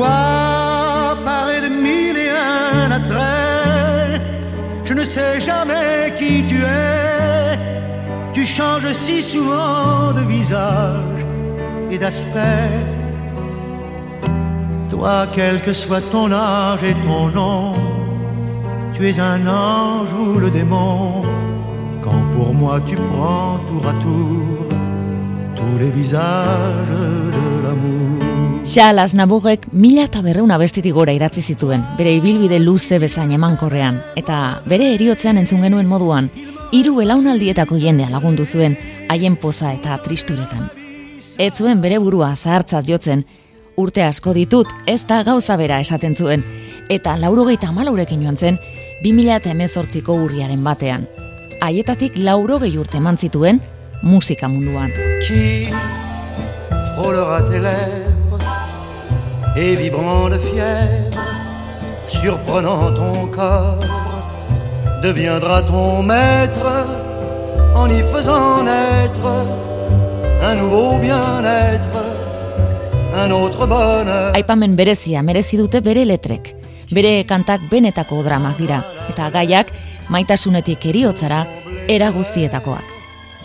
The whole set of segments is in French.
Toi, paré de mille et un attraits, je ne sais jamais qui tu es. Tu changes si souvent de visage et d'aspect. Toi, quel que soit ton âge et ton nom, tu es un ange ou le démon. Quand pour moi tu prends tour à tour tous les visages de l'amour. Xalas Naburrek mila eta berreun abestitik gora idatzi zituen, bere ibilbide luze bezain emankorrean, eta bere eriotzean entzun genuen moduan, hiru belaunaldietako jendea lagundu zuen, haien poza eta tristuretan. Ez zuen bere burua zahartzat jotzen, urte asko ditut ez da gauza bera esaten zuen, eta laurogeita malaurekin joan zen, 2000 eta emezortziko urriaren batean. Haietatik laurogei urte eman zituen musika munduan. Tes lèvres et vibrant de fièvre, surprenant ton corps, deviendra ton maître en y faisant naître un nouveau bien-être, un autre bonheur. Aipamen berezia merezi dute bere letrek. Bere kantak benetako dramak dira, eta gaiak maitasunetik eriotzara era guztietakoak.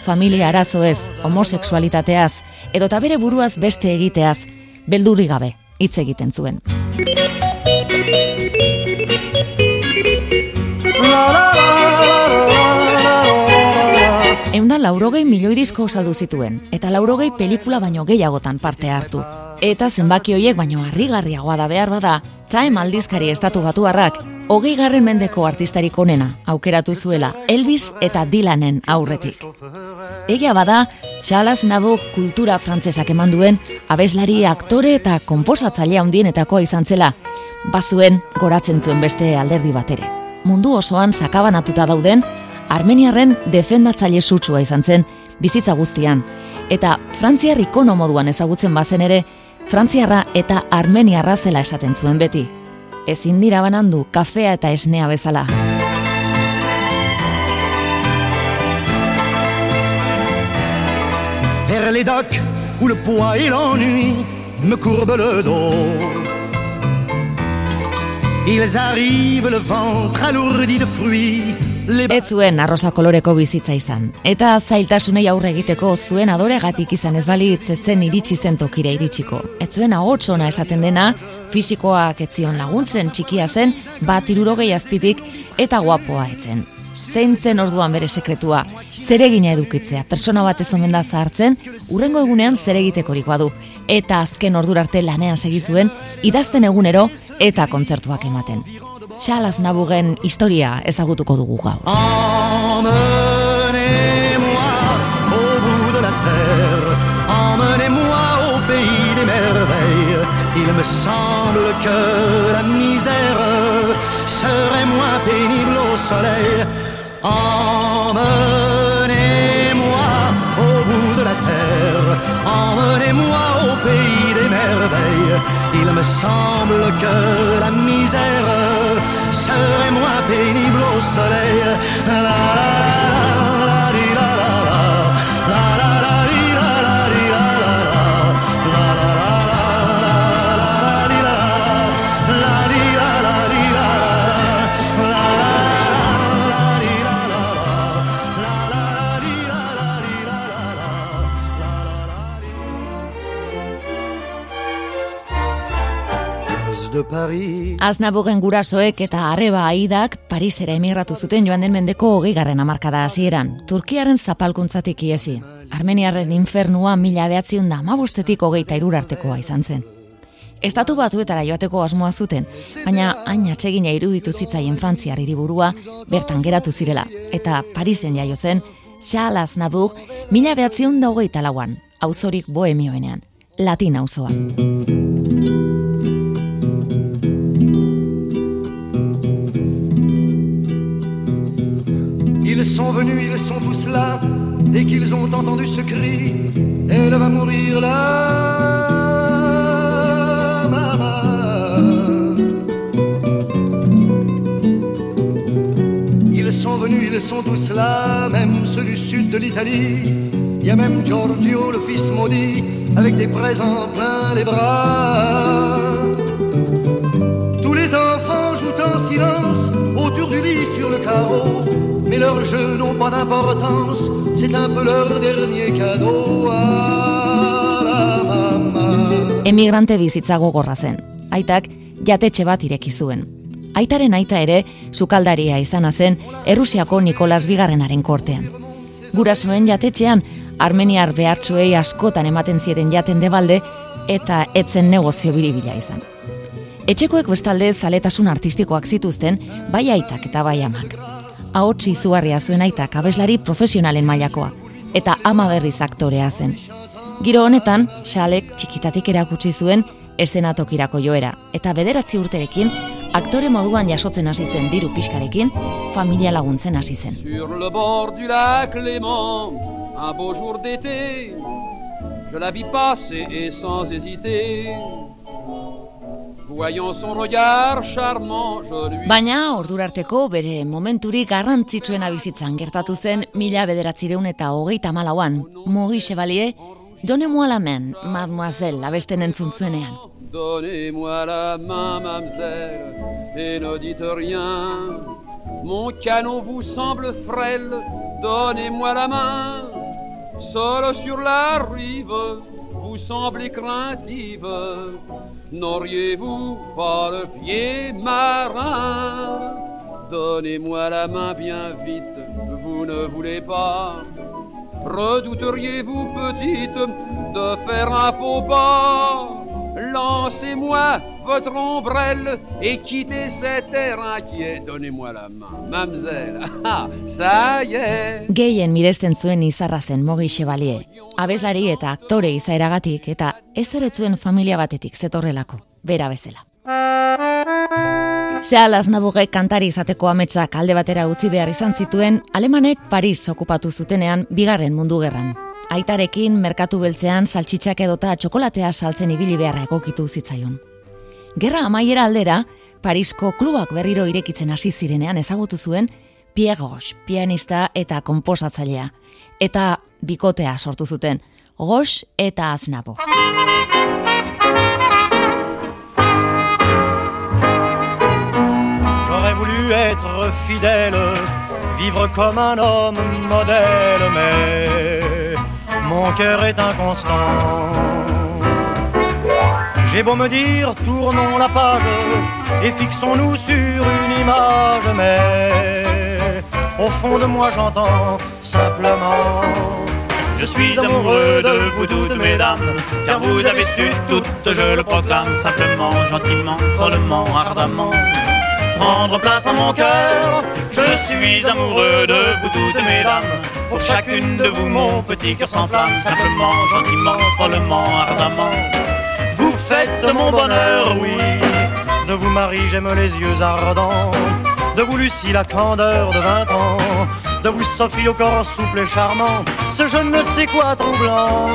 Familia arazo ez, homosexualitateaz, edota bere buruaz beste egiteaz, beldurri gabe hitz egiten zuen. Eunda laurogei milioi disko saldu zituen, eta laurogei pelikula baino gehiagotan parte hartu. Eta zenbaki hoiek baino harrigarriagoa da behar bada, Time aldizkari estatu batuarrak, hogei garren mendeko artistarik onena aukeratu zuela Elvis eta Dylanen aurretik. Egia bada, Charles Nabor kultura frantzesak eman duen abeslari aktore eta konposatzailea handienetakoa izan zela, bazuen goratzen zuen beste alderdi batere. Mundu osoan sakabanatuta dauden, Armeniarren defendatzaile sutsua izan zen bizitza guztian, eta Frantziar ikono moduan ezagutzen bazen ere, Frantziarra eta Armeniarra zela esaten zuen beti. Ezin dira banandu kafea eta esnea bezala. Vers les docks où le poids et l'ennui me courbent le dos. Ils arrivent le ventre alourdi de fruits. Ez zuen arrosa koloreko bizitza izan. Eta zailtasunei aurre egiteko zuen adoregatik izan ez balitz ez zen iritsi zen tokira iritsiko. Ez zuen ahots ona esaten dena, fisikoak etzion laguntzen txikia zen, bat irurogei azpitik eta guapoa etzen. Zein zen orduan bere sekretua, zeregina edukitzea, persona bat ez omen da zahartzen, urrengo egunean zeregitekorik badu. Eta azken ordura arte lanean segizuen, idazten egunero eta kontzertuak ematen. Charles Nabugen historia ezagutuko dugu gaur. Emmenez-moi au bout de la terre, emmenez-moi au pays des merveilles. Il me semble que la misère serait moins pénible au soleil. Emmenez-moi Il me semble que la misère serait moins pénible au soleil. Aznabogen gurasoek eta arreba aidak Parisera emigratu zuten joan den mendeko hogei garren amarkada hasieran. Turkiaren zapalkuntzatik iesi. Armeniarren infernua mila behatziun da amabostetik hogeita irur artekoa izan zen. Estatu batuetara joateko asmoa zuten, baina hain atsegina iruditu zitzaien Frantziar hiriburua bertan geratu zirela, eta Parisen jaio zen, Charles Aznavour mila behatziun da hogeita lauan, auzorik bohemioenean, latin auzoan. Ils sont venus, ils sont tous là. Dès qu'ils ont entendu ce cri, elle va mourir là. maman. Ils sont venus, ils sont tous là, même ceux du sud de l'Italie. Il y a même Giorgio, le fils maudit, avec des présents plein les bras. en silence autour du lit sur le carreau. Mais leurs jeux n'ont pas d'importance, c'est un peu leur dernier cadeau à la maman. Emigrante bizitza gogorra zen. Aitak jatetxe bat ireki zuen. Aitaren aita ere sukaldaria izana zen Errusiako Nikolas Bigarrenaren kortean. Gurasoen jatetxean Armeniar behartsuei askotan ematen zieten jaten debalde eta etzen negozio biribila izan. Etxekoek bestalde zaletasun artistikoak zituzten bai aitak eta bai amak. Ahotsi izugarria zuen aitak abeslari profesionalen mailakoa eta ama berriz aktorea zen. Giro honetan, xalek txikitatik erakutsi zuen eszenatokirako joera eta bederatzi urterekin aktore moduan jasotzen hasi zen diru pixkarekin familia laguntzen hasi zen. Sur le bord du lac Léman, un beau jour d'été, je la vis passer et sans hésiter. Baina ordurarteko bere momenturik garrantzitsuena bizitzan gertatu zen mila bederatzireun eta hogeita malauan, Mogi Chevalier, Donnez-moi la main, mademoiselle, abesten entzun zuenean. Donnez-moi la main, mademoiselle, et ne dites rien. Mon canon vous semble frêle, donnez-moi la main. Seul sur la rive, vous semblez craintive. N'auriez-vous pas le pied marin? Donnez-moi la main bien vite, vous ne voulez pas. Redouteriez-vous, petite, de faire un faux pas? Lancez-moi votre ombrelle et quittez cet air inquiet. Donnez-moi la main, mademoiselle. Ah, ça y est. Gehien miresten zuen izarra zen Mogi Chevalier. Abeslari eta aktore izaeragatik eta ez eretzuen familia batetik zetorrelako, bera bezala. Xal Aznaburrek kantari izateko ametsak alde batera utzi behar izan zituen, alemanek Paris okupatu zutenean bigarren mundu gerran. Aitarekin merkatu beltzean saltxitxak edota txokolatea saltzen ibili beharra egokitu zitzaion. Gerra amaiera aldera, Parisko klubak berriro irekitzen hasi zirenean ezagutu zuen Roche, pianista eta komposatzailea. Eta bikotea sortu zuten, Roche eta Aznavour. J'aurais voulu être fidèle, vivre comme un homme modèle, mais mon cœur est inconstant. J'ai beau me dire, tournons la page et fixons-nous sur une image, mais au fond de moi j'entends simplement. Je suis amoureux de vous toutes, mesdames, car vous avez su toutes, je le proclame simplement, gentiment, follement, ardemment. Prendre place en mon cœur, je suis amoureux de vous toutes, mesdames. Pour chacune de vous, mon petit cœur s'enflamme, simplement, gentiment, follement, ardemment. Vous faites mon bonheur, oui. De vous, Marie, j'aime les yeux ardents. De vous, Lucie, la candeur de vingt ans. De vous, Sophie, au corps souple et charmant. Ce je ne sais quoi troublant.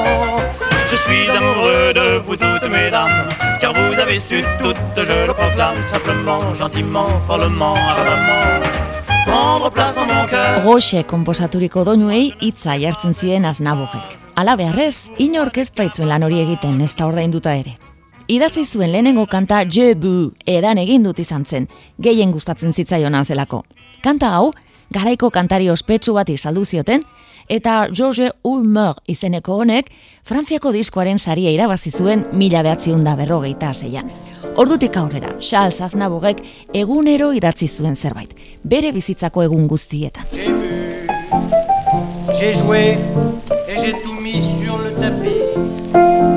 Je suis amoureux de vous toutes, mesdames. Car vous avez su toutes, je le proclame simplement, gentiment, follement, ardemment. Roche komposaturiko doinuei hitza jartzen ziren Aznaburrek. Hala beharrez, inork ez baitzuen lan hori egiten ez da ordainduta ere. Idatzi zuen lehenengo kanta Je bu edan egin dut izan zen, gehien gustatzen zitzaion zelako. Kanta hau, garaiko kantari ospetsu bat izaldu zioten, eta George Ulmer izeneko honek, Frantziako diskoaren saria irabazi zuen mila behatziun da berrogeita zeian. Ordutik aurrera, Charles Aznavourek egunero idatzi zuen zerbait, bere bizitzako egun guztietan. J'ai joué et j'ai tout mis sur le tapis.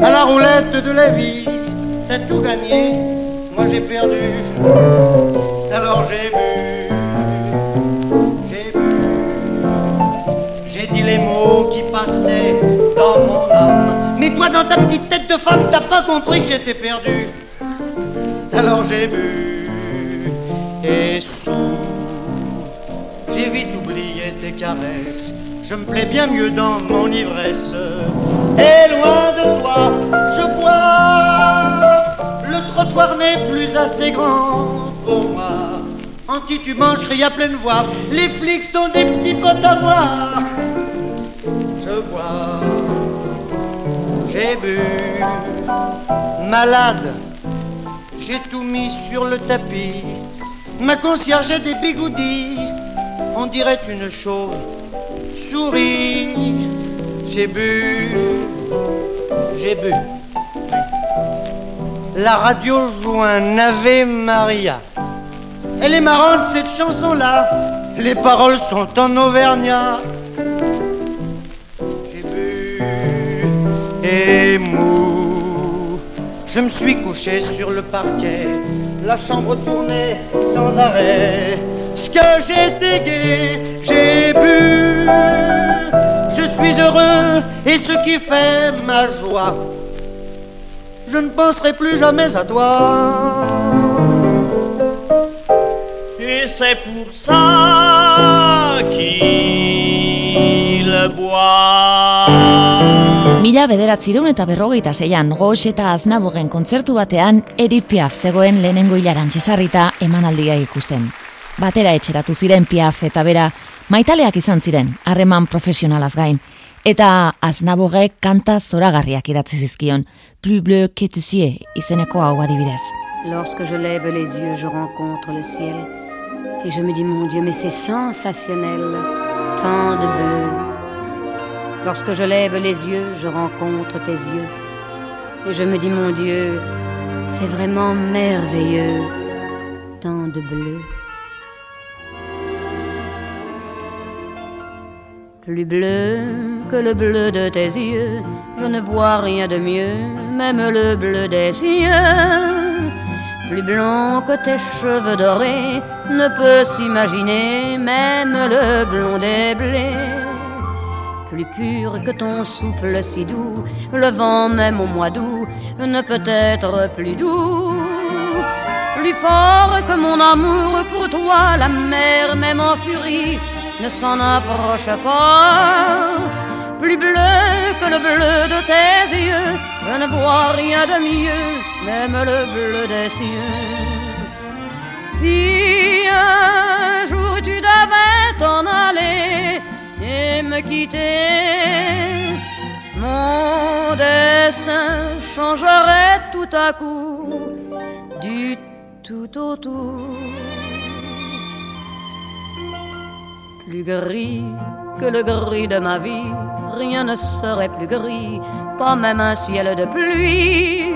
À la roulette de la vie, t'as tout gagné, moi j'ai perdu. Alors j'ai bu, dans ta petite tête de femme, t'as pas compris que j'étais perdu. Alors j'ai bu et sous. J'ai vite oublié tes caresses. Je me plais bien mieux dans mon ivresse. Et loin de toi, je bois. Le trottoir n'est plus assez grand pour moi. En titubant, je crie à pleine voix. Les flics sont des petits potes à moi. Je bois. J'ai bu. Malade. J'ai tout mis sur le tapis. Ma concierge a des bigoudis, on dirait une chauve souris. J'ai bu, j'ai bu. La radio joue un Ave Maria. Elle est marrante cette chanson-là. Les paroles sont en auvergnat. Mou. Je me suis couché sur le parquet. La chambre tournait sans arrêt. Ce que j'ai gai, j'ai bu. Je suis heureux et ce qui fait ma joie. Je ne penserai plus jamais à toi. Et c'est pour ça qu'il Mila bederatzireun eta berrogeita zeian gox eta aznabugen kontzertu batean Edith Piaf zegoen lehenengo hilaran txezarrita emanaldia ikusten. Batera etxeratu ziren Piaf eta bera maitaleak izan ziren harreman profesionalaz gain. Eta aznabuge kanta zoragarriak idatzi zizkion, plus bleu que tu izeneko hau adibidez. Lorsque je lève les yeux, je rencontre le ciel. Et je me dis, mon Dieu, mais c'est sensationnel, tant de bleu. Lorsque je lève les yeux, je rencontre tes yeux. Et je me dis, mon Dieu, c'est vraiment merveilleux, tant de bleu. Plus bleu que le bleu de tes yeux, je ne vois rien de mieux, même le bleu des cieux plus blanc que tes cheveux dorés ne peut s'imaginer même le blond des blés. Plus pur que ton souffle si doux, le vent même au mois d'août ne peut être plus doux. Plus fort que mon amour pour toi, la mer même en furie ne s'en approche pas. Plus bleu que le bleu de tes yeux, je ne vois rien de mieux même le bleu des cieux. Si un jour me quitter, mon destin changerait tout à coup du tout au tout. Plus gris que le gris de ma vie, rien ne serait plus gris, pas même un ciel de pluie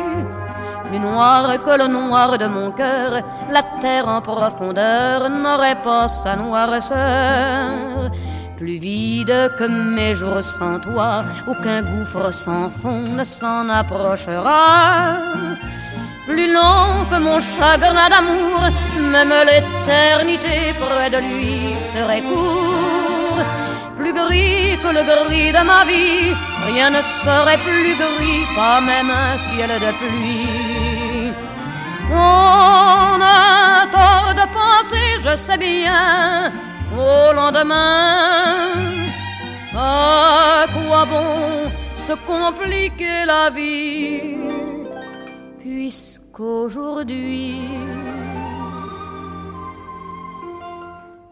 plus noir que le noir de mon cœur, la terre en profondeur n'aurait pas sa noirceur. Plus vide que mes jours sans toi, aucun gouffre sans fond ne s'en approchera. Plus long que mon chagrin d'amour, même l'éternité près de lui serait court. Plus gris que le gris de ma vie, rien ne serait plus gris, pas même un ciel de pluie. On a tort de penser, je sais bien, au lendemain. À quoi bon se compliquer la vie, puisqu'aujourd'hui,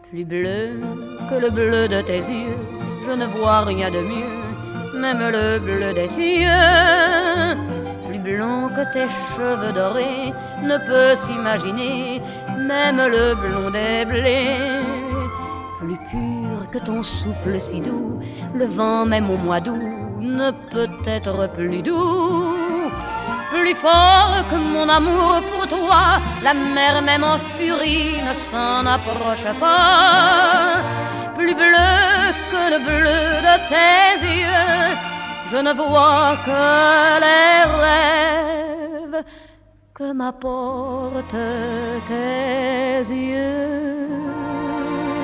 plus bleu que le bleu de tes yeux, je ne vois rien de mieux, même le bleu des cieux blanc que tes cheveux dorés ne peut s'imaginer, même le blond des blés. Que ton souffle si doux, le vent même au mois d'août ne peut être plus doux. Plus fort que mon amour pour toi, la mer même en furie ne s'en approche pas. Plus bleu que le bleu de tes yeux, je ne vois que les rêves que m'apportent tes yeux.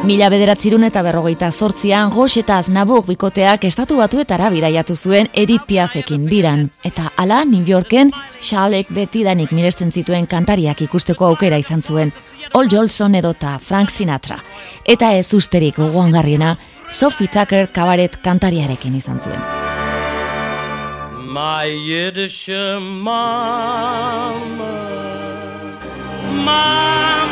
Mila bederatzirun eta berrogeita zortzian Gox eta Aznabuk bikoteak estatu batuetara bidaiatu zuen Edith Piafekin biran. Eta ala New Yorken Xalek betidanik miresten zituen kantariak ikusteko aukera izan zuen. Ol Jolson edota Frank Sinatra. Eta ez usterik gogoangarriena Sophie Tucker kabaret kantariarekin izan zuen. my Yiddish mama, mama.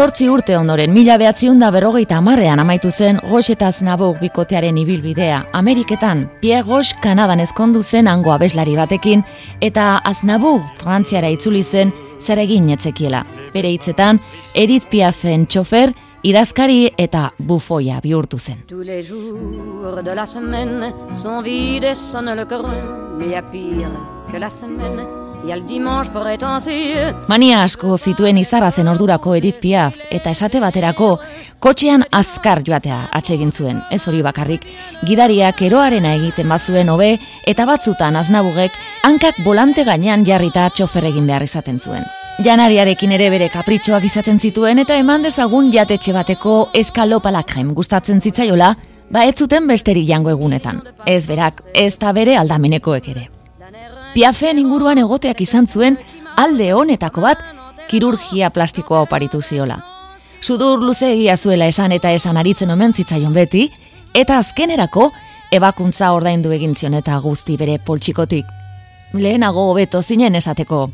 Zortzi urte ondoren, mila behatziun da berrogeita amarrean amaitu zen Gox eta Aznabur bikotearen ibilbidea. Ameriketan, Pierre Gox Kanadan ezkondu zen ango abeslari batekin, eta Aznabur Frantziara itzuli zen zer egin etzekiela. Bere hitzetan, Edith Piafen txofer, idazkari eta bufoia bihurtu zen. Tous les jours de la semaine sont vides et sonne le cœur. Mais y a pire que la semaine, Mania asko zituen izarra zen ordurako Edith Piaf, eta esate baterako, kotxean azkar joatea atsegin zuen, ez hori bakarrik, gidariak eroarena egiten bazuen hobe eta batzutan aznabugek hankak volante gainean jarrita txofer egin behar izaten zuen. Janariarekin ere bere kapritxoak izaten zituen eta eman dezagun jatetxe bateko eskalopalakrem gustatzen zitzaiola, ba ez zuten besteri jango egunetan. Ez berak, ez da bere aldamenekoek ere. Piafen inguruan egoteak izan zuen alde honetako bat kirurgia plastikoa oparitu ziola. Sudur luze egia zuela esan eta esan aritzen omen zitzaion beti, eta azkenerako ebakuntza ordaindu egin zion eta guzti bere poltsikotik. Lehenago hobeto zinen esateko,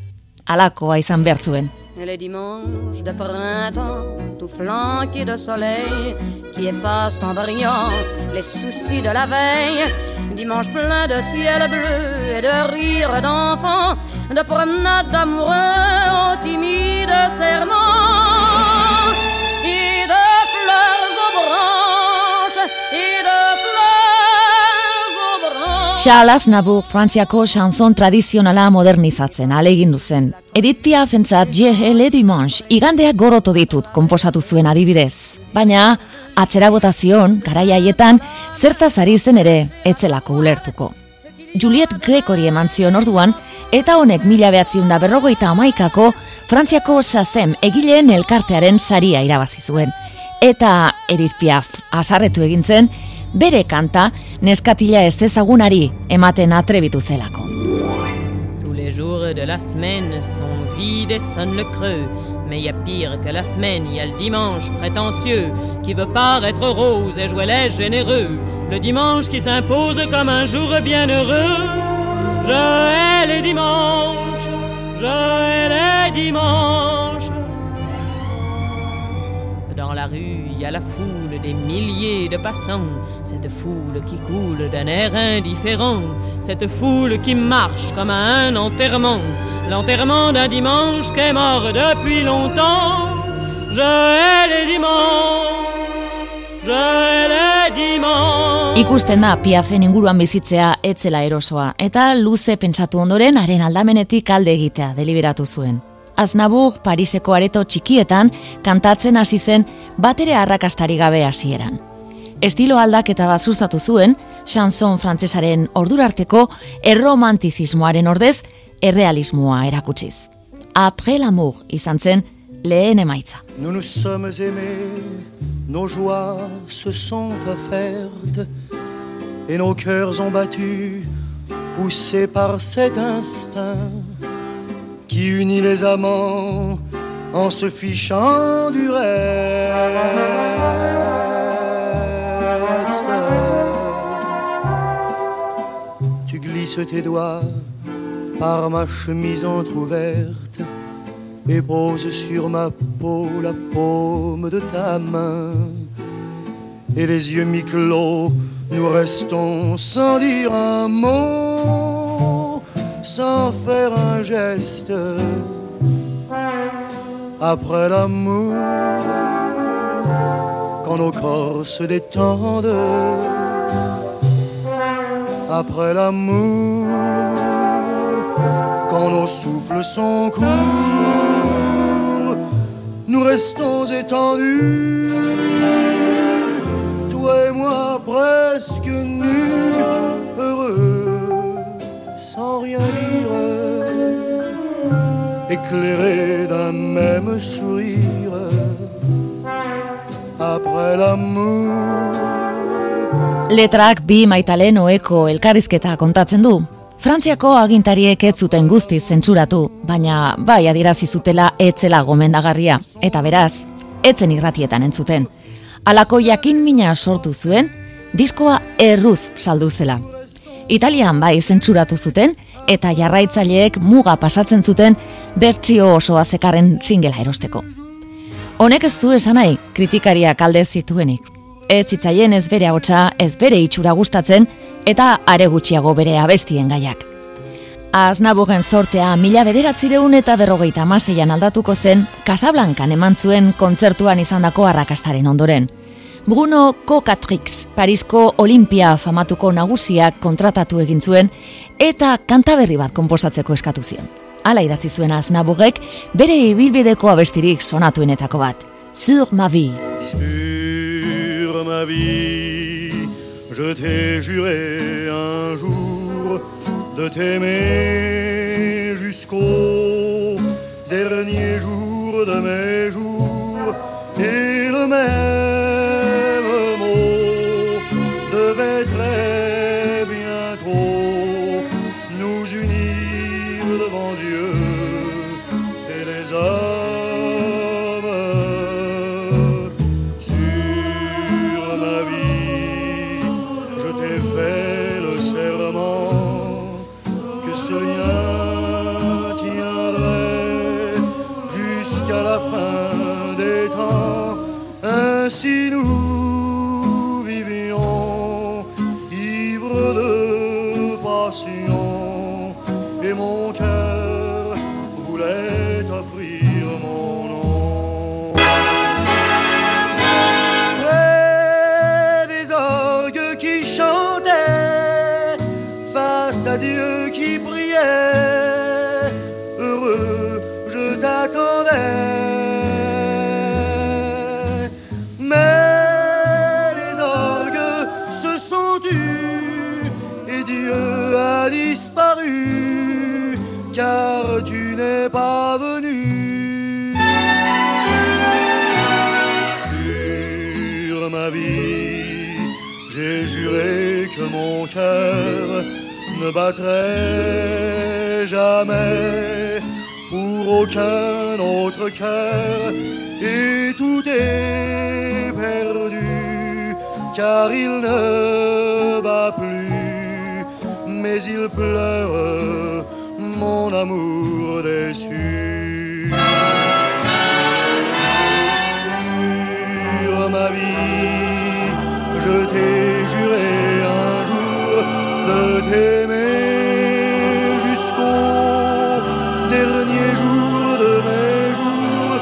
alakoa izan behar zuen. Et les dimanches de printemps, tout flanqués de soleil, qui effacent en brillant les soucis de la veille. Dimanche plein de ciel bleu et de rires d'enfants, de promenades d'amoureux timides serments, et de fleurs aux branches, Charles Nabur Frantziako chanson tradizionala modernizatzen alegindu zen. Edith Piafentzat Je le dimanche igandeak gorotu ditut konposatu zuen adibidez. Baina atzera botazion, garai haietan, zertaz ari zen ere, etzelako ulertuko. Juliet Gregory eman zion orduan, eta honek mila behatziun da berrogeita amaikako Frantziako sazem egileen elkartearen saria irabazi zuen. Eta Edith Piaf asarretu egin zen, bere kanta neskatila ez ezagunari ematen atrebitu. Tous les jours de la semaine sont vides et sonne le creux. Mais y a pire que la semaine, y a le dimanche prétentieux qui veut paraître rose et jouer les généreux. Le dimanche qui s'impose comme un jour bien heureux. Je hais les dimanches, je hais les dimanches. Dans la rue, il y a la foule des milliers de passants, cette foule qui coule d'un air indifférent, cette foule qui marche comme à un enterrement, l'enterrement d'un dimanche qui est mort depuis longtemps. Je hais les dimanches, je hais les dimanches. Ikusten da Piafen inguruan bizitzea etzela erosoa, eta luze pentsatu ondoren haren aldamenetik alde egitea deliberatu zuen. Aznabur Pariseko areto txikietan kantatzen hasi zen batere arrakastari gabe hasieran. Estilo aldaketa bat sustatu zuen, chanson frantsesaren ordurarteko erromantizismoaren ordez errealismoa erakutsiz. Après l'amour izan zen lehen emaitza. Nous nous sommes aimés, nos joies se sont offertes, et nos cœurs ont battu, poussés par cet instinct qui unit les amants en se fichant du reste. Tu glisses tes doigts par ma chemise entr'ouverte et pose sur ma peau la paume de ta main. Et les yeux mi-clos, nous restons sans dire un mot, sans faire un geste. Après l'amour, quand nos corps se détendent, après l'amour, quand nos souffles sont courts, nous restons étendus, toi et moi presque nus, dire, éclairés d'un même sourire, après l'amour. Letrak bi maitalen oeko elkarrizketa kontatzen du. Frantziako agintariek ez zuten guztiz zentsuratu, baina bai adierazi zutela etzela gomendagarria, eta beraz, etzen irratietan entzuten. Alako jakin mina sortu zuen, diskoa erruz saldu zela. Italian bai zentsuratu zuten, eta jarraitzaileek muga pasatzen zuten bertsio osoa zekarren singela erosteko. Honek ez du esan nahi kritikariak alde zituenik. Ez zitzaien ez bere hotza, ez bere itxura gustatzen eta are gutxiago bere abestien gaiak. Aznabugen sortea mila bederatzireun eta berrogeita amaseian aldatuko zen Casablancan eman zuen kontzertuan izandako arrakastaren ondoren. Bruno Cocatrix, Parisko Olimpia famatuko nagusiak kontratatu egin zuen eta kantaberri bat konposatzeko eskatu zion. Hala idatzi zuen Aznaburek bere ibilbideko abestirik sonatuenetako bat. Sur ma vie. Sur ma vie, je t'ai juré un jour de t'aimer jusqu'au dernier jour de mes jours et le mon cœur ne battrait jamais pour aucun autre cœur. Et tout est perdu car il ne bat plus. Mais il pleure mon amour déçu. Sur ma vie je t'ai juré de t'aimer jusqu'au dernier jour de mes jours.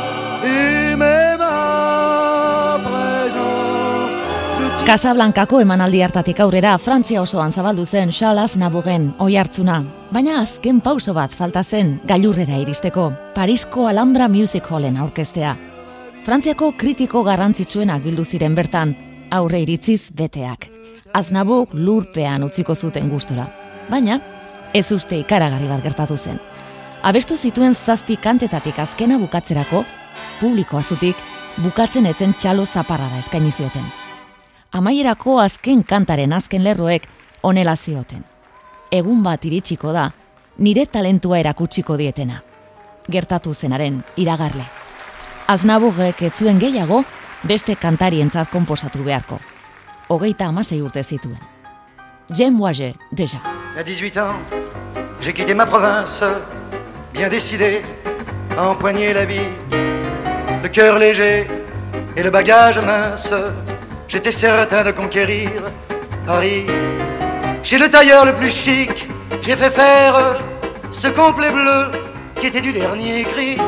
Et même à présent je Casablancako emanaldi hartatik aurrera Frantzia osoan zabaldu zen Charles Nabugen oihartzuna, baina azken pauso bat falta zen gailurrera iristeko, Parisko Alhambra Music Hallen aurkeztea. Frantziako kritiko garrantzitsuenak bildu ziren bertan, aurre iritziz beteak. Aznabuk lurpean utziko zuten gustora, baina ez uste ikaragarri bat gertatu zen. Abestu zituen zazpi kantetatik azkena bukatzerako, publiko azutik bukatzen etzen txalo zaparra da eskaini zioten. Amaierako azken kantaren azken lerroek onela zioten. Egun bat iritsiko da, nire talentua erakutsiko dietena. Gertatu zenaren iragarle. Aznaburrek ez zuen gehiago beste kantarientzat konposatu beharko. Hogeita amasei urte zituen. Wage, deja. À 18 ans, j'ai quitté ma province, bien décidé à empoigner la vie. Le cœur léger et le bagage mince, j'étais certain de conquérir Paris. Chez le tailleur le plus chic, j'ai fait faire ce complet bleu qui était du dernier cri.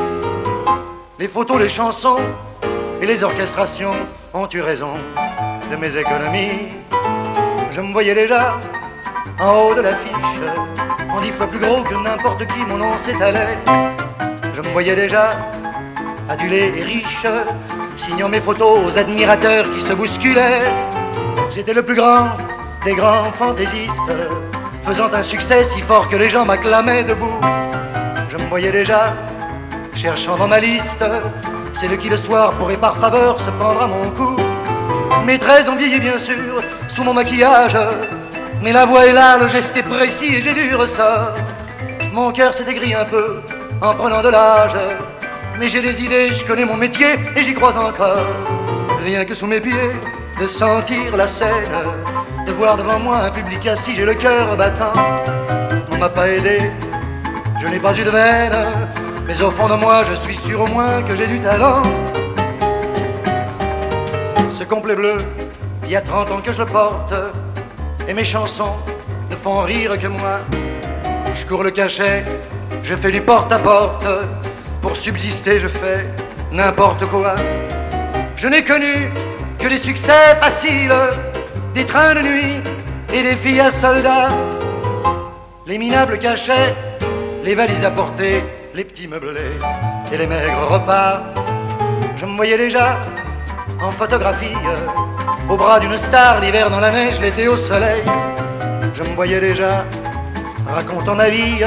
Les photos, les chansons et les orchestrations ont eu raison de mes économies. Je me voyais déjà en haut de l'affiche, en dix fois plus gros que n'importe qui, mon nom s'étalait. Je me voyais déjà adulé et riche, signant mes photos aux admirateurs qui se bousculaient. J'étais le plus grand des grands fantaisistes, faisant un succès si fort que les gens m'acclamaient debout. Je me voyais déjà cherchant dans ma liste celle qui le soir pourrait par faveur se prendre à mon cou. Mes traits ont vieilli bien sûr sous mon maquillage, mais la voix est là, le geste est précis et j'ai du ressort. Mon cœur s'est aigri un peu en prenant de l'âge, mais j'ai des idées, je connais mon métier et j'y crois encore. Rien que sous mes pieds, de sentir la scène, de voir devant moi un public assis, j'ai le cœur battant. On m'a pas aidé, je n'ai pas eu de veine, mais au fond de moi, je suis sûr au moins que j'ai du talent. ce complet bleu, il y a 30 ans que je le porte, et mes chansons ne font rire que moi. Je cours le cachet, je fais du porte-à-porte, pour subsister je fais n'importe quoi. Je n'ai connu que des succès faciles, des trains de nuit et des filles à soldats. Les minables cachets, les valises à porter, les petits meublés et les maigres repas. Je me voyais déjà en photographie, au bras d'une star, l'hiver dans la neige, l'été au soleil. Je me voyais déjà racontant ma vie,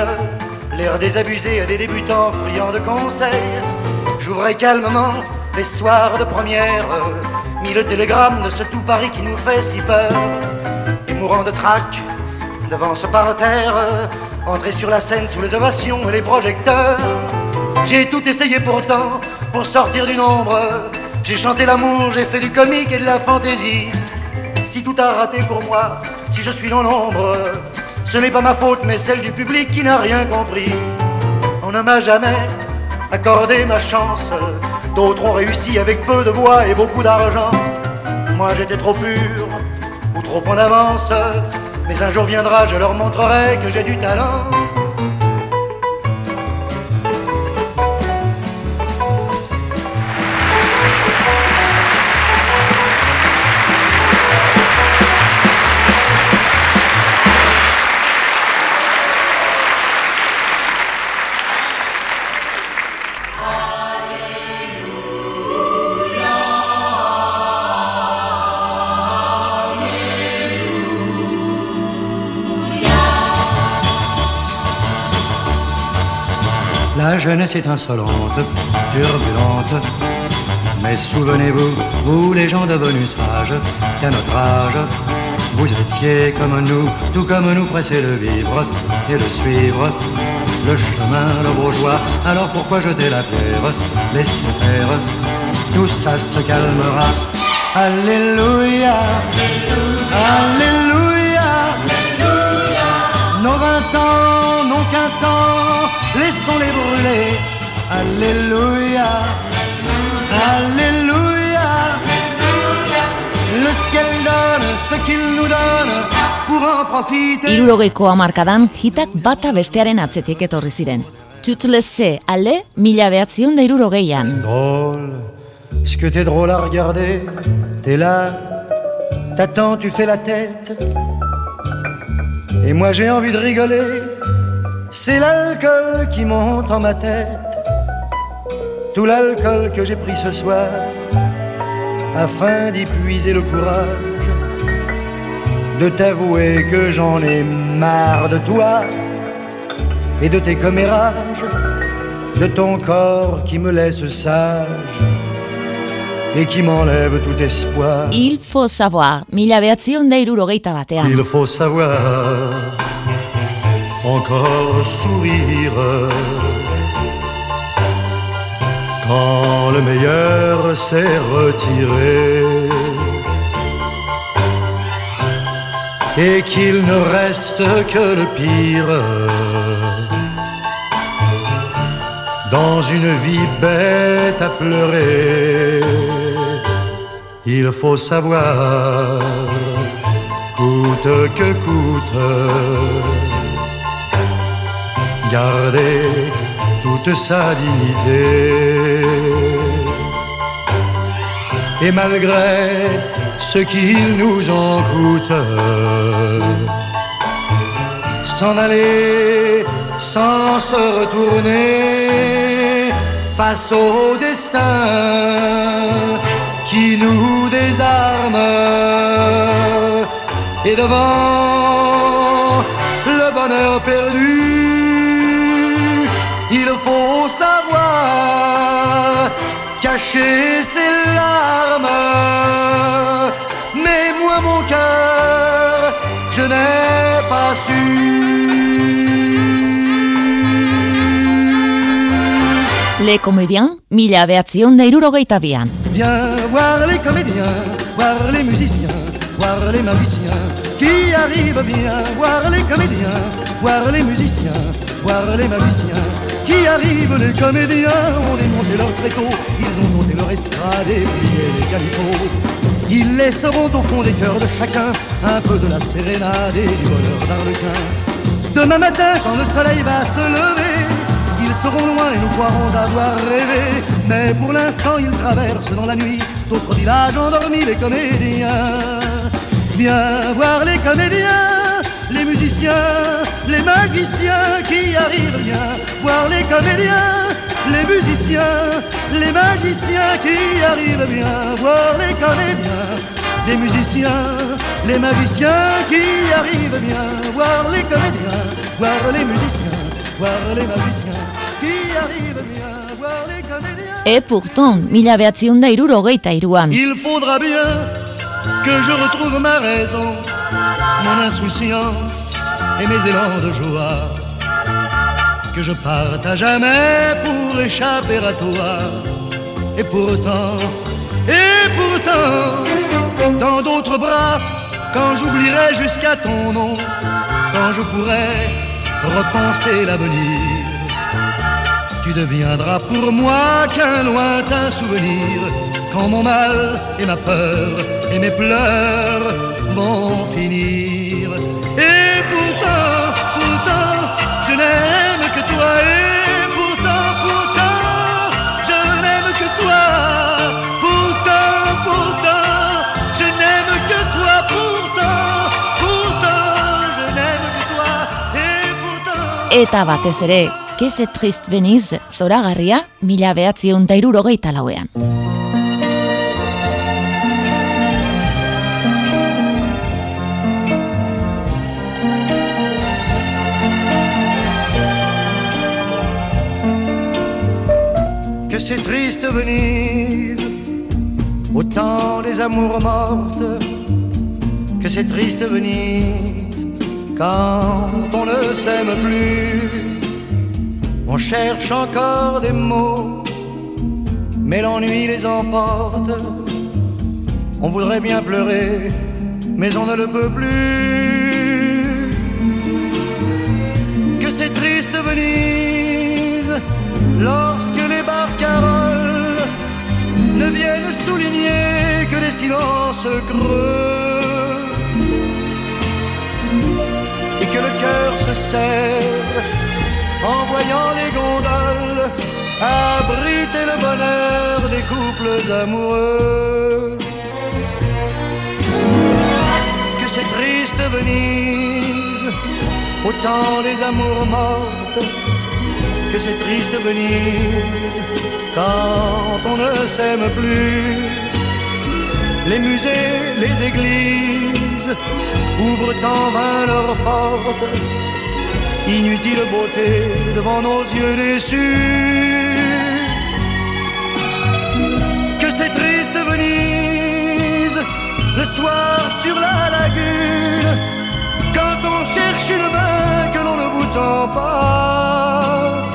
l'air désabusé à des débutants friands de conseils. J'ouvrais calmement les soirs de première, mis le télégramme de ce tout Paris qui nous fait si peur. Et mourant de trac devant ce parterre, entrer sur la scène sous les ovations et les projecteurs. J'ai tout essayé pourtant pour sortir du nombre. J'ai chanté l'amour, j'ai fait du comique et de la fantaisie. Si tout a raté pour moi, si je suis dans l'ombre, ce n'est pas ma faute, mais celle du public qui n'a rien compris. On ne m'a jamais accordé ma chance. D'autres ont réussi avec peu de voix et beaucoup d'argent. Moi j'étais trop pur ou trop en avance. Mais un jour viendra, je leur montrerai que j'ai du talent. Jeunesse est insolente, turbulente. Mais souvenez-vous, vous les gens devenus sages, qu'à notre âge, vous étiez comme nous, tout comme nous pressés de vivre et de suivre le chemin, le bourgeois. Alors pourquoi jeter la pierre? Laissez faire, tout ça se calmera. Alléluia, Alléluia, laissons-les brûler. Alléluia, Alléluia. Le ciel donne ce qu'il nous donne pour en profiter. Irurogeiko hamarkadan hitak bata bestearen atzetik etorri ziren. Tutlese, ale, mila behatzion da irurogeian. Drôle, ce que t'es drôle à regarder, t'es là, t'attends, tu fais la tête. Et moi j'ai envie de rigoler, c'est l'alcool qui monte en ma tête. Tout l'alcool que j'ai pris ce soir, afin d'y puiser le courage, de t'avouer que j'en ai marre de toi et de tes commérages, de ton corps qui me laisse sage et qui m'enlève tout espoir. Il faut savoir, mila behatzion da irurogeita batean. Il faut savoir encore sourire quand le meilleur s'est retiré et qu'il ne reste que le pire dans une vie bête à pleurer. Il faut savoir, coûte que coûte, garder toute sa dignité. Et malgré ce qu'il nous en coûte, s'en aller sans se retourner face au destin qui nous désarme et devant le bonheur perdu, cacher ses larmes. Mais moi, mon cœur, je n'ai pas su. Le Comedian, mila behatzion da irurogeita bian. Viens voir les comédiens, voir les musiciens, voir les magiciens qui arrivent bien. Voir les comédiens, voir les musiciens, voir les magiciens qui arrivent. Les comédiens ont démonté leur tréteau, ils ont monté leur estrade et plié les calicots. Ils laisseront au fond des cœurs de chacun un peu de la sérénade et du bonheur d'Arlequin. Demain matin, quand le soleil va se lever, ils seront loin et nous croirons avoir rêvé. Mais pour l'instant, ils traversent dans la nuit d'autres villages endormis, les comédiens. Viens voir les comédiens, les musiciens, les magiciens qui arrivent. Viens voir les comédiens, les musiciens, les magiciens qui arrivent. Viens voir les comédiens, les musiciens, les magiciens qui arrivent. Viens voir les comédiens, voir les musiciens, voir les magiciens qui arrivent. Viens voir les comédiens. Et pourtant, mila behatziun da irurogeita iruan. Il faudra bien que je retrouve ma raison, mon insouciance et mes élans de joie. Que je parte à jamais pour échapper à toi. Et pourtant, et pourtant, dans d'autres bras, quand j'oublierai jusqu'à ton nom, quand je pourrai repenser l'avenir, tu deviendras pour moi qu'un lointain souvenir quand mon mal et ma peur et mes pleurs vont finir. Et pourtant, pourtant, je n'aime que toi. Et pourtant, pourtant, je n'aime que toi. Pourtant, pourtant, je n'aime que toi. Pourtant, pourtant, je n'aime que toi. Et pourtant. Eta batez ere, Keze Trist Beniz, zoragarria, mila behatziun da irurogeita lauean. Que c'est triste Venise, au temps des amours mortes, que c'est triste Venise, quand on ne s'aime plus, on cherche encore des mots, mais l'ennui les emporte, on voudrait bien pleurer, mais on ne le peut plus, que c'est triste Venise, lorsque barcaroles ne viennent souligner que des silences creux et que le cœur se serre en voyant les gondoles abriter le bonheur des couples amoureux. Que c'est triste Venise, au temps des amours mortes que c'est triste Venise quand on ne s'aime plus. Les musées, les églises ouvrent en vain leurs portes. Inutile beauté devant nos yeux déçus. Que c'est triste Venise le soir sur la lagune quand on cherche une main que l'on ne vous tend pas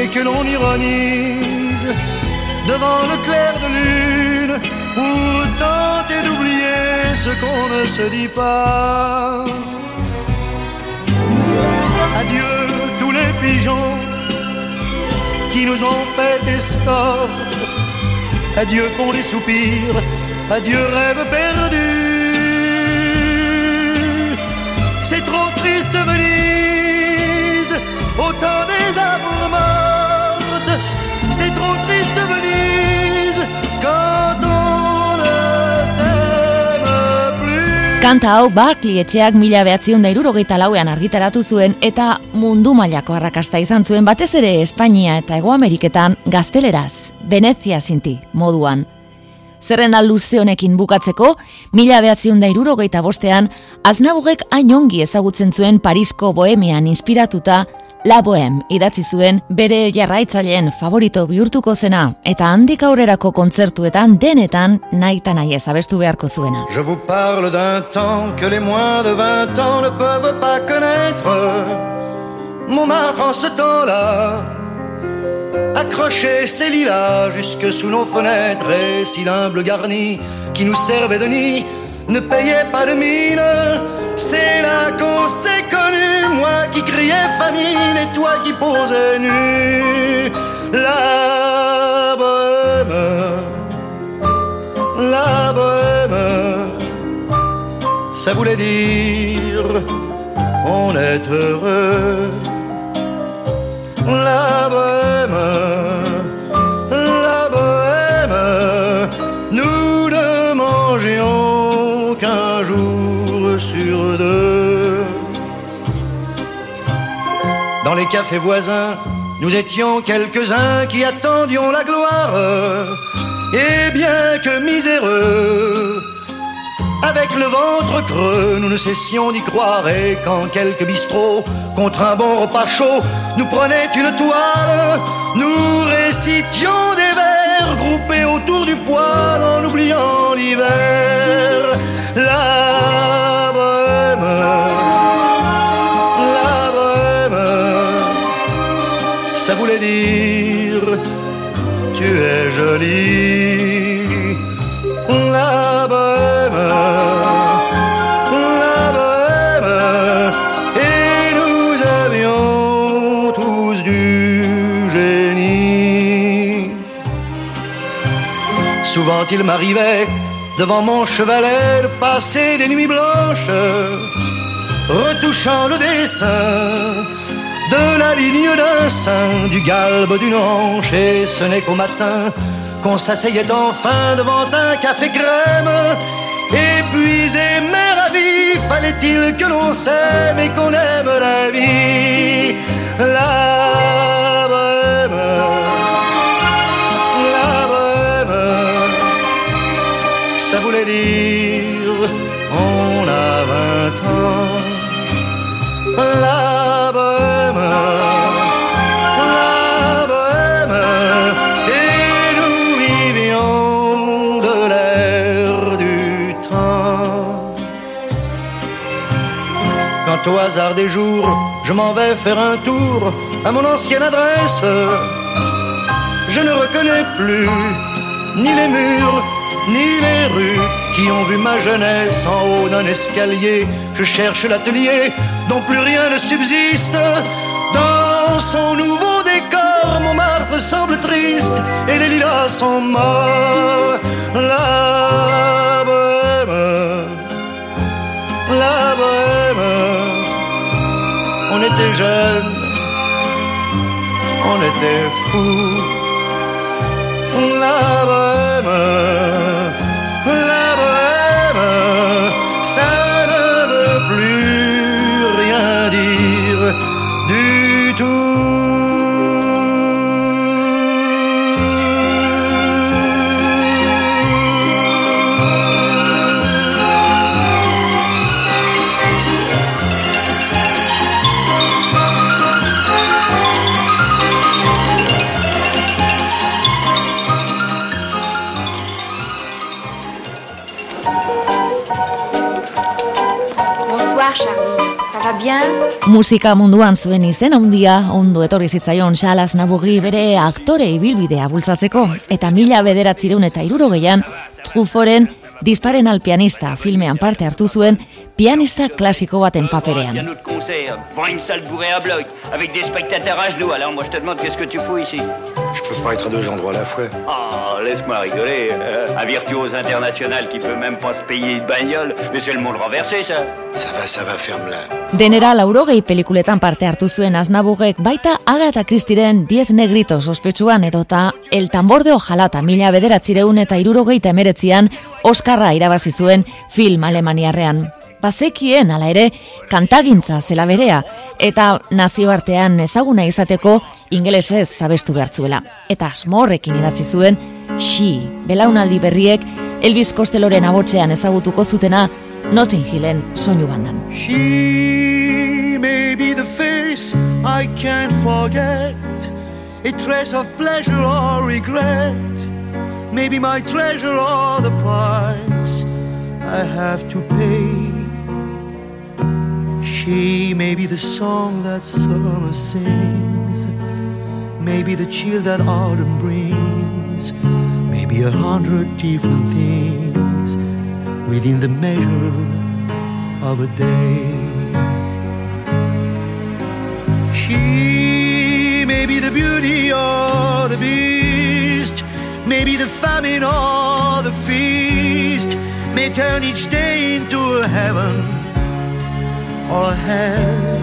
et que l'on ironise devant le clair de lune pour tenter d'oublier ce qu'on ne se dit pas. Adieu tous les pigeons qui nous ont fait escorte. Adieu pour les soupirs, adieu rêve perdu. C'est trop triste Venise, au temps des amours Kanta hau Barkley etxeak mila behatziun da irurogeita lauean argitaratu zuen eta mundu mailako arrakasta izan zuen batez ere Espainia eta Ego Ameriketan gazteleraz, Venezia sinti, moduan. Zerrenda luze honekin bukatzeko, mila behatziun da irurogeita bostean, aznabugek hain ongi ezagutzen zuen Parisko bohemian inspiratuta, La Bohem idatzi zuen bere jarraitzaileen favorito bihurtuko zena eta handik aurrerako kontzertuetan denetan naita nahi ez abestu beharko zuena. Je vous parle d'un temps que les moins de 20 ans ne peuvent pas connaître. Montmartre en ce temps-là accrochait ses lilas jusque sous nos fenêtres et si l'humble garni qui nous servait de nid ne payait pas de mine. C'est là qu'on s'est connu, moi qui criais famine et toi qui posais nu. La bohème, la bohème, ça voulait dire on est heureux. La bohème Dans les cafés voisins, nous étions quelques-uns qui attendions la gloire. Et bien que miséreux, avec le ventre creux, nous ne cessions d'y croire. Et quand quelques bistrots, contre un bon repas chaud, nous prenaient une toile, nous récitions des vers groupés autour du poêle en oubliant l'hiver. La bohème, ça voulait dire tu es jolie. La bohème, la bohème, et nous avions tous du génie. Souvent il m'arrivait devant mon chevalet de passer des nuits blanches, retouchant le dessin de la ligne d'un sein, du galbe d'une hanche, et ce n'est qu'au matin qu'on s'asseyait enfin devant un café crème. Épuisé mais ravi, fallait-il que l'on s'aime et qu'on aime la vie, la bohème, la ça voulait dire on a vingt ans, la Au hasard des jours, je m'en vais faire un tour à mon ancienne adresse, je ne reconnais plus ni les murs, ni les rues qui ont vu ma jeunesse en haut d'un escalier. Je cherche l'atelier dont plus rien ne subsiste. Dans son nouveau décor, Montmartre semble triste et les lilas sont morts. La bohème, la bohème, était jeunes, on était fous. La bohème, Musika munduan zuen izen handia ondo etorri zitzaion Xalaz Naburri bere aktore ibilbidea bultzatzeko eta mila bederatzireun eta irurogeian Trufforen Disparen al pianista filmean parte hartu zuen pianista klasiko baten paperean. Avec des spectateurs à genoux. Alors moi je te demande qu'est-ce que tu fous ici Je peux pas être à deux endroits à la fois. Oh, laisse-moi rigoler. euh, un virtuose international qui peut même pas se payer une bagnole, mais c'est le monde renversé ça. Ça va, ça va, ferme-la. Denera laurogei pelikuletan parte hartu zuen Aznaburrek baita Agatha Christieren Diez Negritos ospetsuan edota El Tambor de Ojalata mila bederatzireun eta irurogeita emeretzian Oskarra irabazi zuen film alemaniarrean. Bazekien hala ere kantagintza zela berea eta nazioartean ezaguna izateko ingelesez zabestu behartzuela. Eta asmorrekin idatzi zuen She, belaunaldi berriek Elvis Costelloren abotxean ezagutuko zutena Notting Hillen soinu bandan. She may be the face I can't forget, a trace of pleasure or regret, maybe my treasure or the price I have to pay. She may be the song that summer sings, maybe the chill that autumn brings, maybe a hundred different things within the measure of a day. She may be the beauty or the beast, maybe the famine or the feast, may turn each day into a heaven or hell.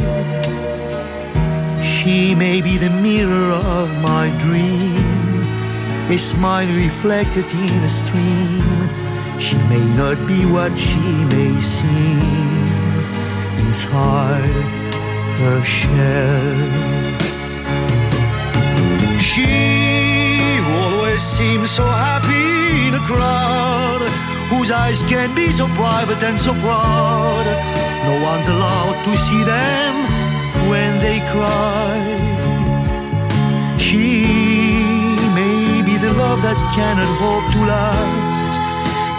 She may be the mirror of my dream, a smile reflected in a stream. She may not be what she may seem inside her shell. She always seems so happy in a crowd whose eyes can be so private and so proud. No one's allowed to see them when they cry. She may be the love that cannot hope to last,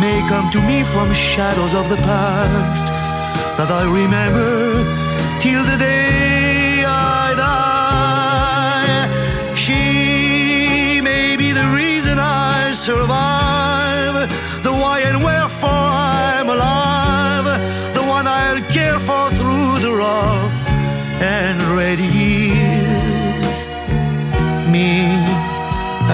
may come to me from shadows of the past that I remember till the day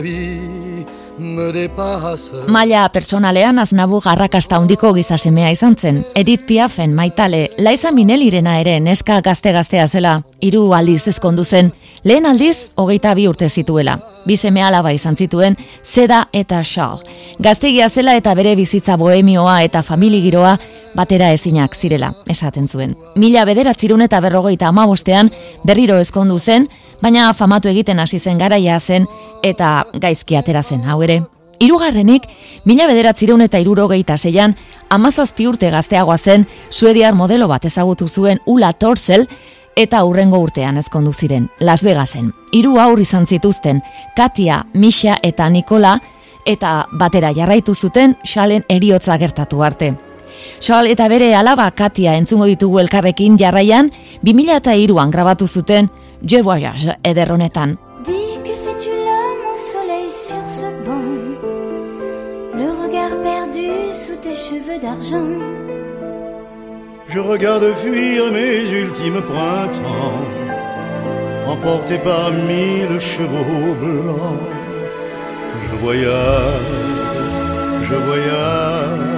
La vie me dépasse. Maila personalean aznabu garrakasta handiko gizasemea izan zen. Edith Piafen maitale, Laiza Minelirena ere neska gazte-gaztea zela, hiru aldiz ezkondu zen, lehen aldiz hogeita bi urte zituela. Bi seme alaba izan zituen, Zeda eta Charles. Gaztegia zela eta bere bizitza bohemioa eta familigiroa batera ezinak zirela, esaten zuen. Mila bederatzirun eta berrogeita amabostean berriro ezkondu zen, baina famatu egiten hasi zen garaia zen eta gaizki atera zen hau ere. Hirugarrenik, mila bederatzireun eta irurogeita zeian, amazazpi urte gazteagoa zen, suediar modelo bat ezagutu zuen Ula Torsel, eta hurrengo urtean ezkondu ziren, Las Vegasen. Hiru aur izan zituzten, Katia, Misha eta Nikola, eta batera jarraitu zuten Xalen eriotza gertatu arte. Xal eta bere alaba Katia entzungo ditugu elkarrekin jarraian, 2002an grabatu zuten Je Voyage ederronetan. Dis que fais-tu là, mon soleil sur ce banc? Le regard perdu sous tes cheveux d'argent Je regarde fuir mes ultimes printemps, emporté par mille chevaux blancs. Je voyage, je voyage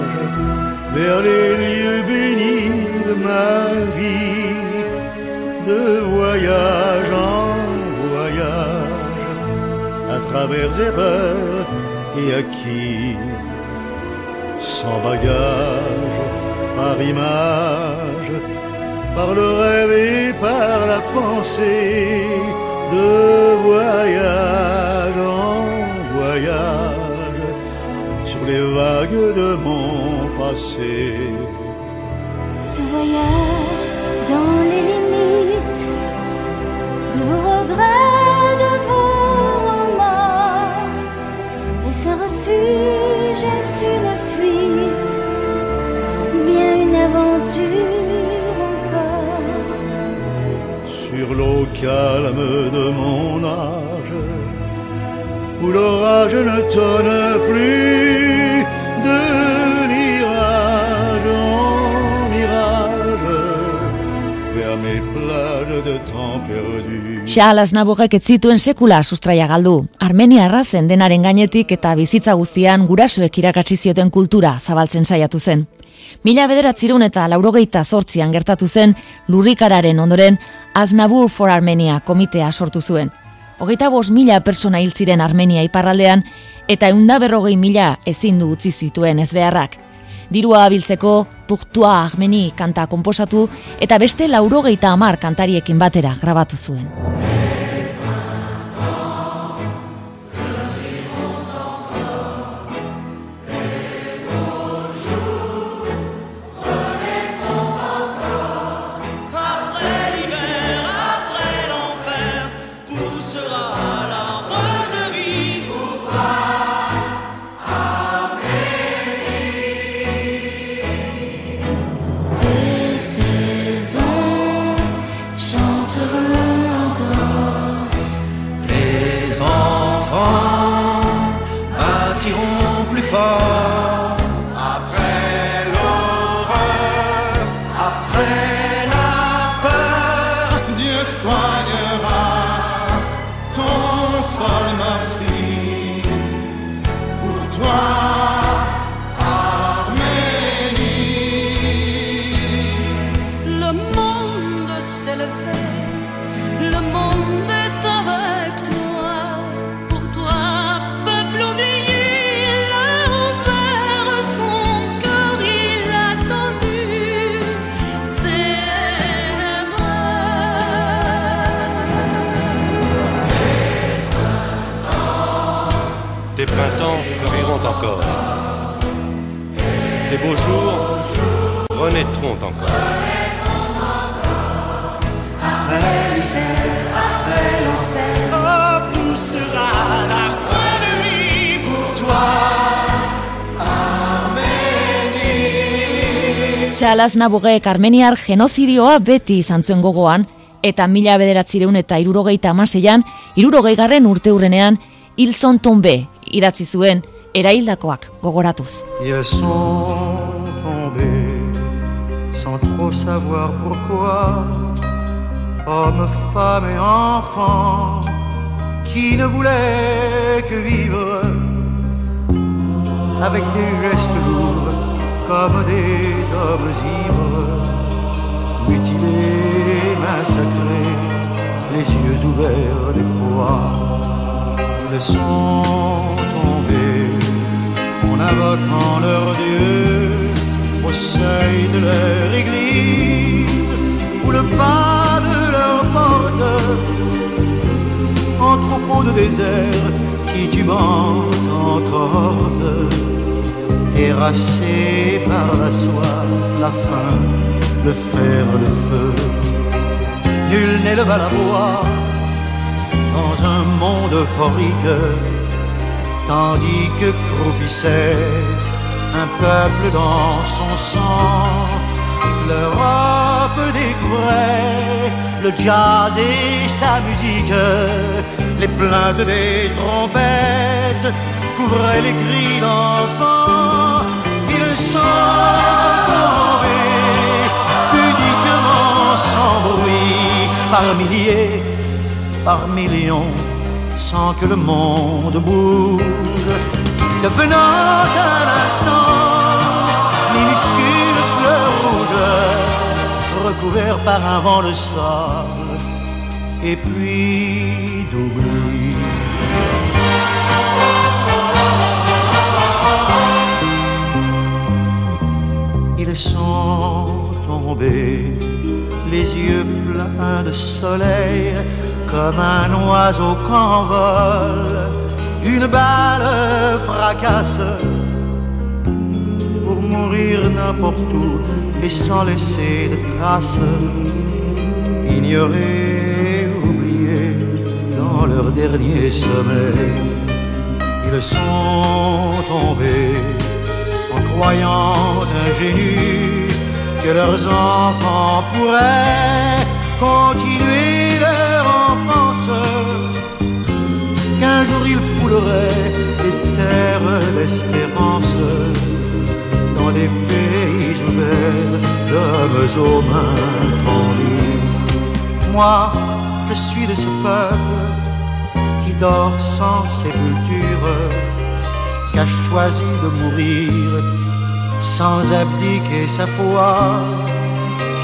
vers les lieux bénis de ma vie, voyage en voyage, à travers erreurs et acquis, sans bagage par image, par le rêve et par la pensée, de voyage en voyage, sur les vagues de mon passé. Ce voyage dans les De vos regrets, de vos remords Est-ce un refuge, est-ce une fuite Ou bien une aventure encore. Sur l'eau calme de mon âge, où l'orage ne tonne plus de mirage en mirage, vers mes plages de temps perdu. Xaal Aznaburrek ez zituen sekula sustraia galdu. Armeniarra zen denaren gainetik eta bizitza guztian gurasoek irakatsi zioten kultura zabaltzen saiatu zen. Mila bederatzirun eta laurogeita zortzian gertatu zen lurrikararen ondoren Aznabur for Armenia komitea sortu zuen. Hogeita bost mila persona hil ziren Armenia iparraldean eta eunda berrogei mila ezin du utzi zituen ez beharrak. Dirua abiltzeko Purtua Armeni kanta konposatu eta beste laurogeita hamar kantariekin batera grabatu zuen. Printemps fleuriront encore. Des beaux jours renaîtront encore. Après l'hiver, après l'enfer, oh, poussera la nuit pour toi. Txalaz Nabugeek armeniar genozidioa beti izan zuen gogoan, eta mila bederatzireun eta irurogeita amaseian, irurogei garren urte hurrenean, Ilson Tombe idatzi zuen eraildakoak gogoratuz. Ils sont tombés sans trop savoir pourquoi, hommes, femmes et enfants qui ne voulaient que vivre avec des gestes lourds comme des hommes ivres, mutilés, massacrés, les yeux ouverts d'effroi. Ils sont invoquant leur Dieu au seuil de leur église ou le pas de leur porte en troupeau de désert titubant en corde terrassé par la soif, la faim, le fer, le feu. Nul n'éleva la voix dans un monde euphorique, tandis que croupissait un peuple dans son sang. L'Europe découvrait le jazz et sa musique, les plaintes des trompettes couvraient les cris d'enfants. Ils sont tombés pudiquement sans bruit, par milliers, par millions, sans que le monde bouge, devenant un instant minuscule fleur rouge, recouvert par un vent de sable, et puis d'oubli. Ils sont tombés, les yeux pleins de soleil, comme un oiseau qu'envole. Une balle fracasse. Pour mourir n'importe où et sans laisser de traces, ignorés, oubliés dans leur dernier sommeil. Ils sont tombés en croyant ingénus que leurs enfants pourraient continuer qu'un jour ils fouleraient des terres d'espérance. Dans des pays ouverts d'hommes aux mains tendues. Moi, je suis de ce peuple qui dort sans sépulture, qui a choisi de mourir sans abdiquer sa foi,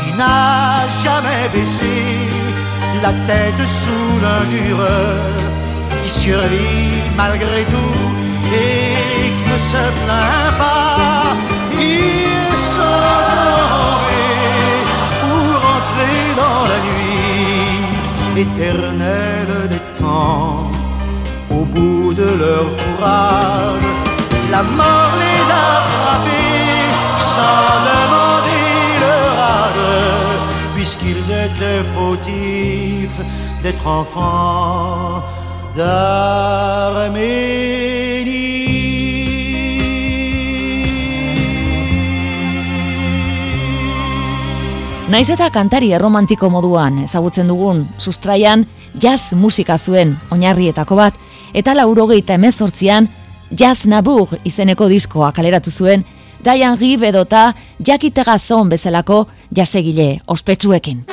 qui n'a jamais baissé la tête sous l'injure, qui survit malgré tout et qui ne se plaint pas. Sont tombés pour entrer dans la nuit éternelle des temps. Au bout de leur courage, la mort les a frappés sans demander leur âge, puisqu'ils étaient fautifs d'être enfants Naiz eta kantari erromantiko moduan ezagutzen dugun, sustraian jazz musika zuen oinarrietako bat, eta laurogeita emezortzian Jazz Nabur izeneko diskoa kaleratu zuen, Diane Reeve edota Jackie Tegazon bezalako jasegile ospetsuekin.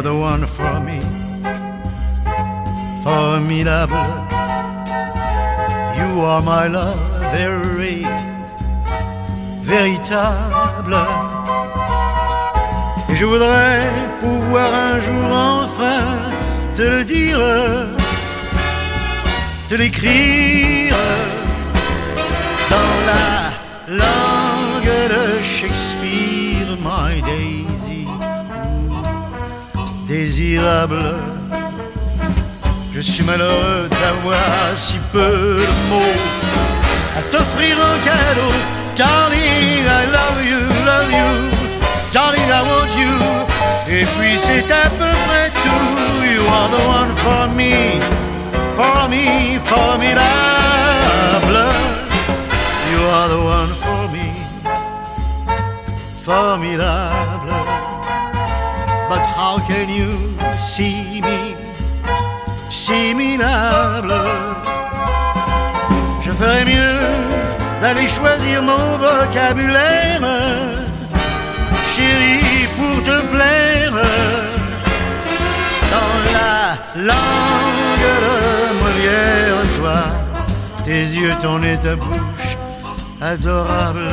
The one for me, formidable. You are my love, very véritable. Et je voudrais pouvoir un jour enfin te le dire, te l'écrire dans la langue de Shakespeare, my Daisy, désirable. Je suis malheureux d'avoir si peu de mots à t'offrir un cadeau. Darling, I love you, love you. Darling, I want you. Et puis c'est à peu près tout. You are the one for me, for me, formidable. You are the one for me, formidable. But how can you me, si minable? Je ferais mieux d'aller choisir mon vocabulaire, chérie, pour te plaire. Dans la langue de Molière, toi, tes yeux, ton ta bouche, adorable.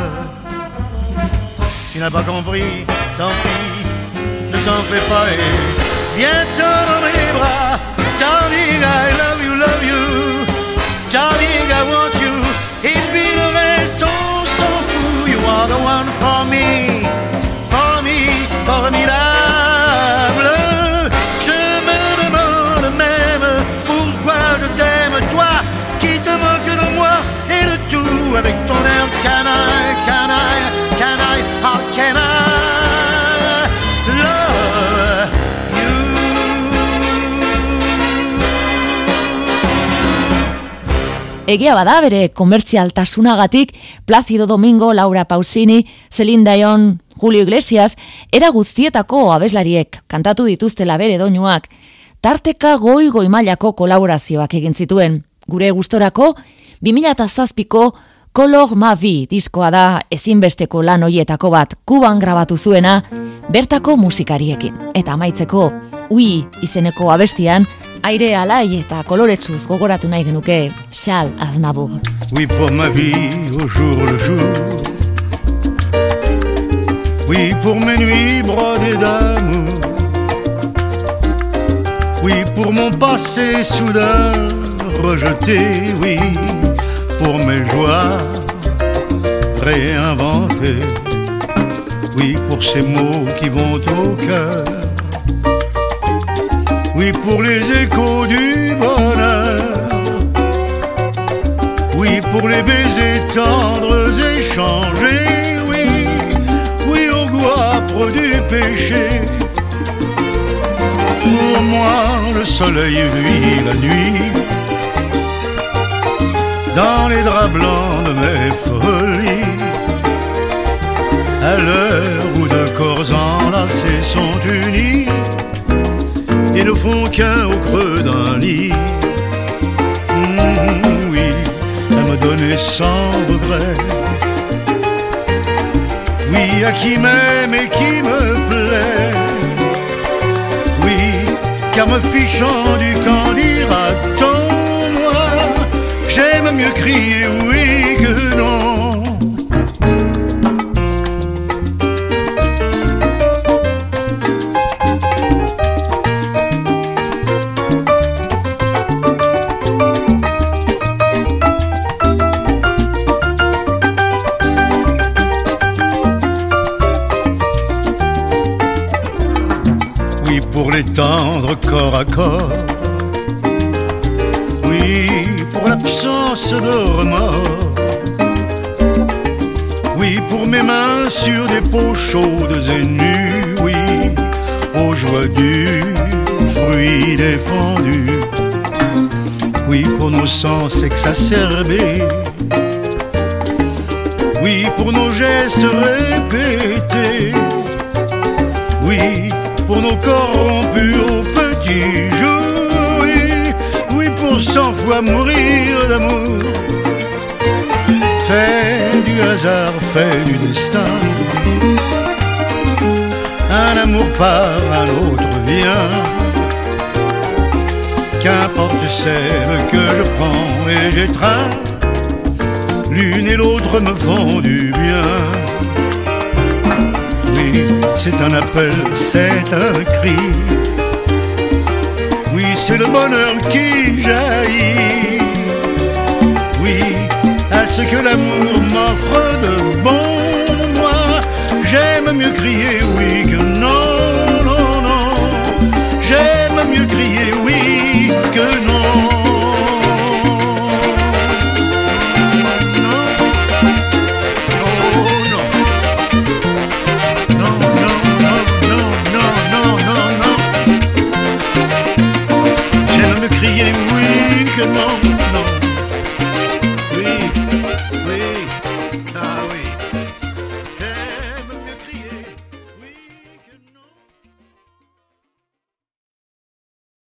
Tu n'as pas compris, tant pis, ne t'en fais pas et viens-t'en dans mes bras. Darling, I love you, love you. Darling, I want you. Et puis le reste, on s'en fout. You are the one for me, for me, formidable. Je me demande même pourquoi je t'aime, toi qui te moques de moi et de tout avec ton air canaille, Egia bada bere komertzialtasunagatik Placido Domingo, Laura Pausini, Celine Dion, Julio Iglesias, era guztietako abeslariek kantatu dituztela bere doinuak, tarteka goi goi mailako kolaborazioak egin zituen. Gure gustorako 2007ko Color Ma Vi diskoa da ezinbesteko lan hoietako bat kuban grabatu zuena bertako musikariekin. Eta amaitzeko Ui izeneko abestian aire alai eta koloretsuz gogoratu nahi genuke Charles Aznavour. Oui, pour ma vie au jour le jour. Oui, pour mes nuits brodées d'amour. Oui, pour mon passé soudain rejeté. Oui, pour mes joies réinventées. Oui, pour ces mots qui vont au cœur. Oui, pour les échos du bonheur. Oui, pour les baisers tendres échangés. Oui, oui, au guapre du péché. Pour moi, le soleil, lui, la nuit. Dans les draps blancs de mes folies. À l'heure où deux corps enlacés sont unis ne font qu'un au creux d'un lit. Mm, oui, à me donner sans regret. Oui, à qui m'aime et qui me plaît. Oui, car me fichant du camp dira-t-on, moi, j'aime mieux crier oui que non. Pour les tendre corps à corps. Oui, pour l'absence de remords. Oui, pour mes mains sur des peaux chaudes et nues. Oui, aux joies du fruit défendu. Oui, pour nos sens exacerbés. Oui, pour nos gestes répétés. Pour nos corps rompus au petit jour. Oui, oui, pour cent fois mourir d'amour. Fait du hasard, fait du destin. Un amour part, un autre vient. Qu'importe celle que je prends et j'étreins, l'une et l'autre me font du bien. C'est un appel, c'est un cri. Oui, c'est le bonheur qui jaillit. Oui, à ce que l'amour m'offre de bon, moi j'aime mieux crier oui que non, non, non. J'aime mieux crier oui que non. J'aime me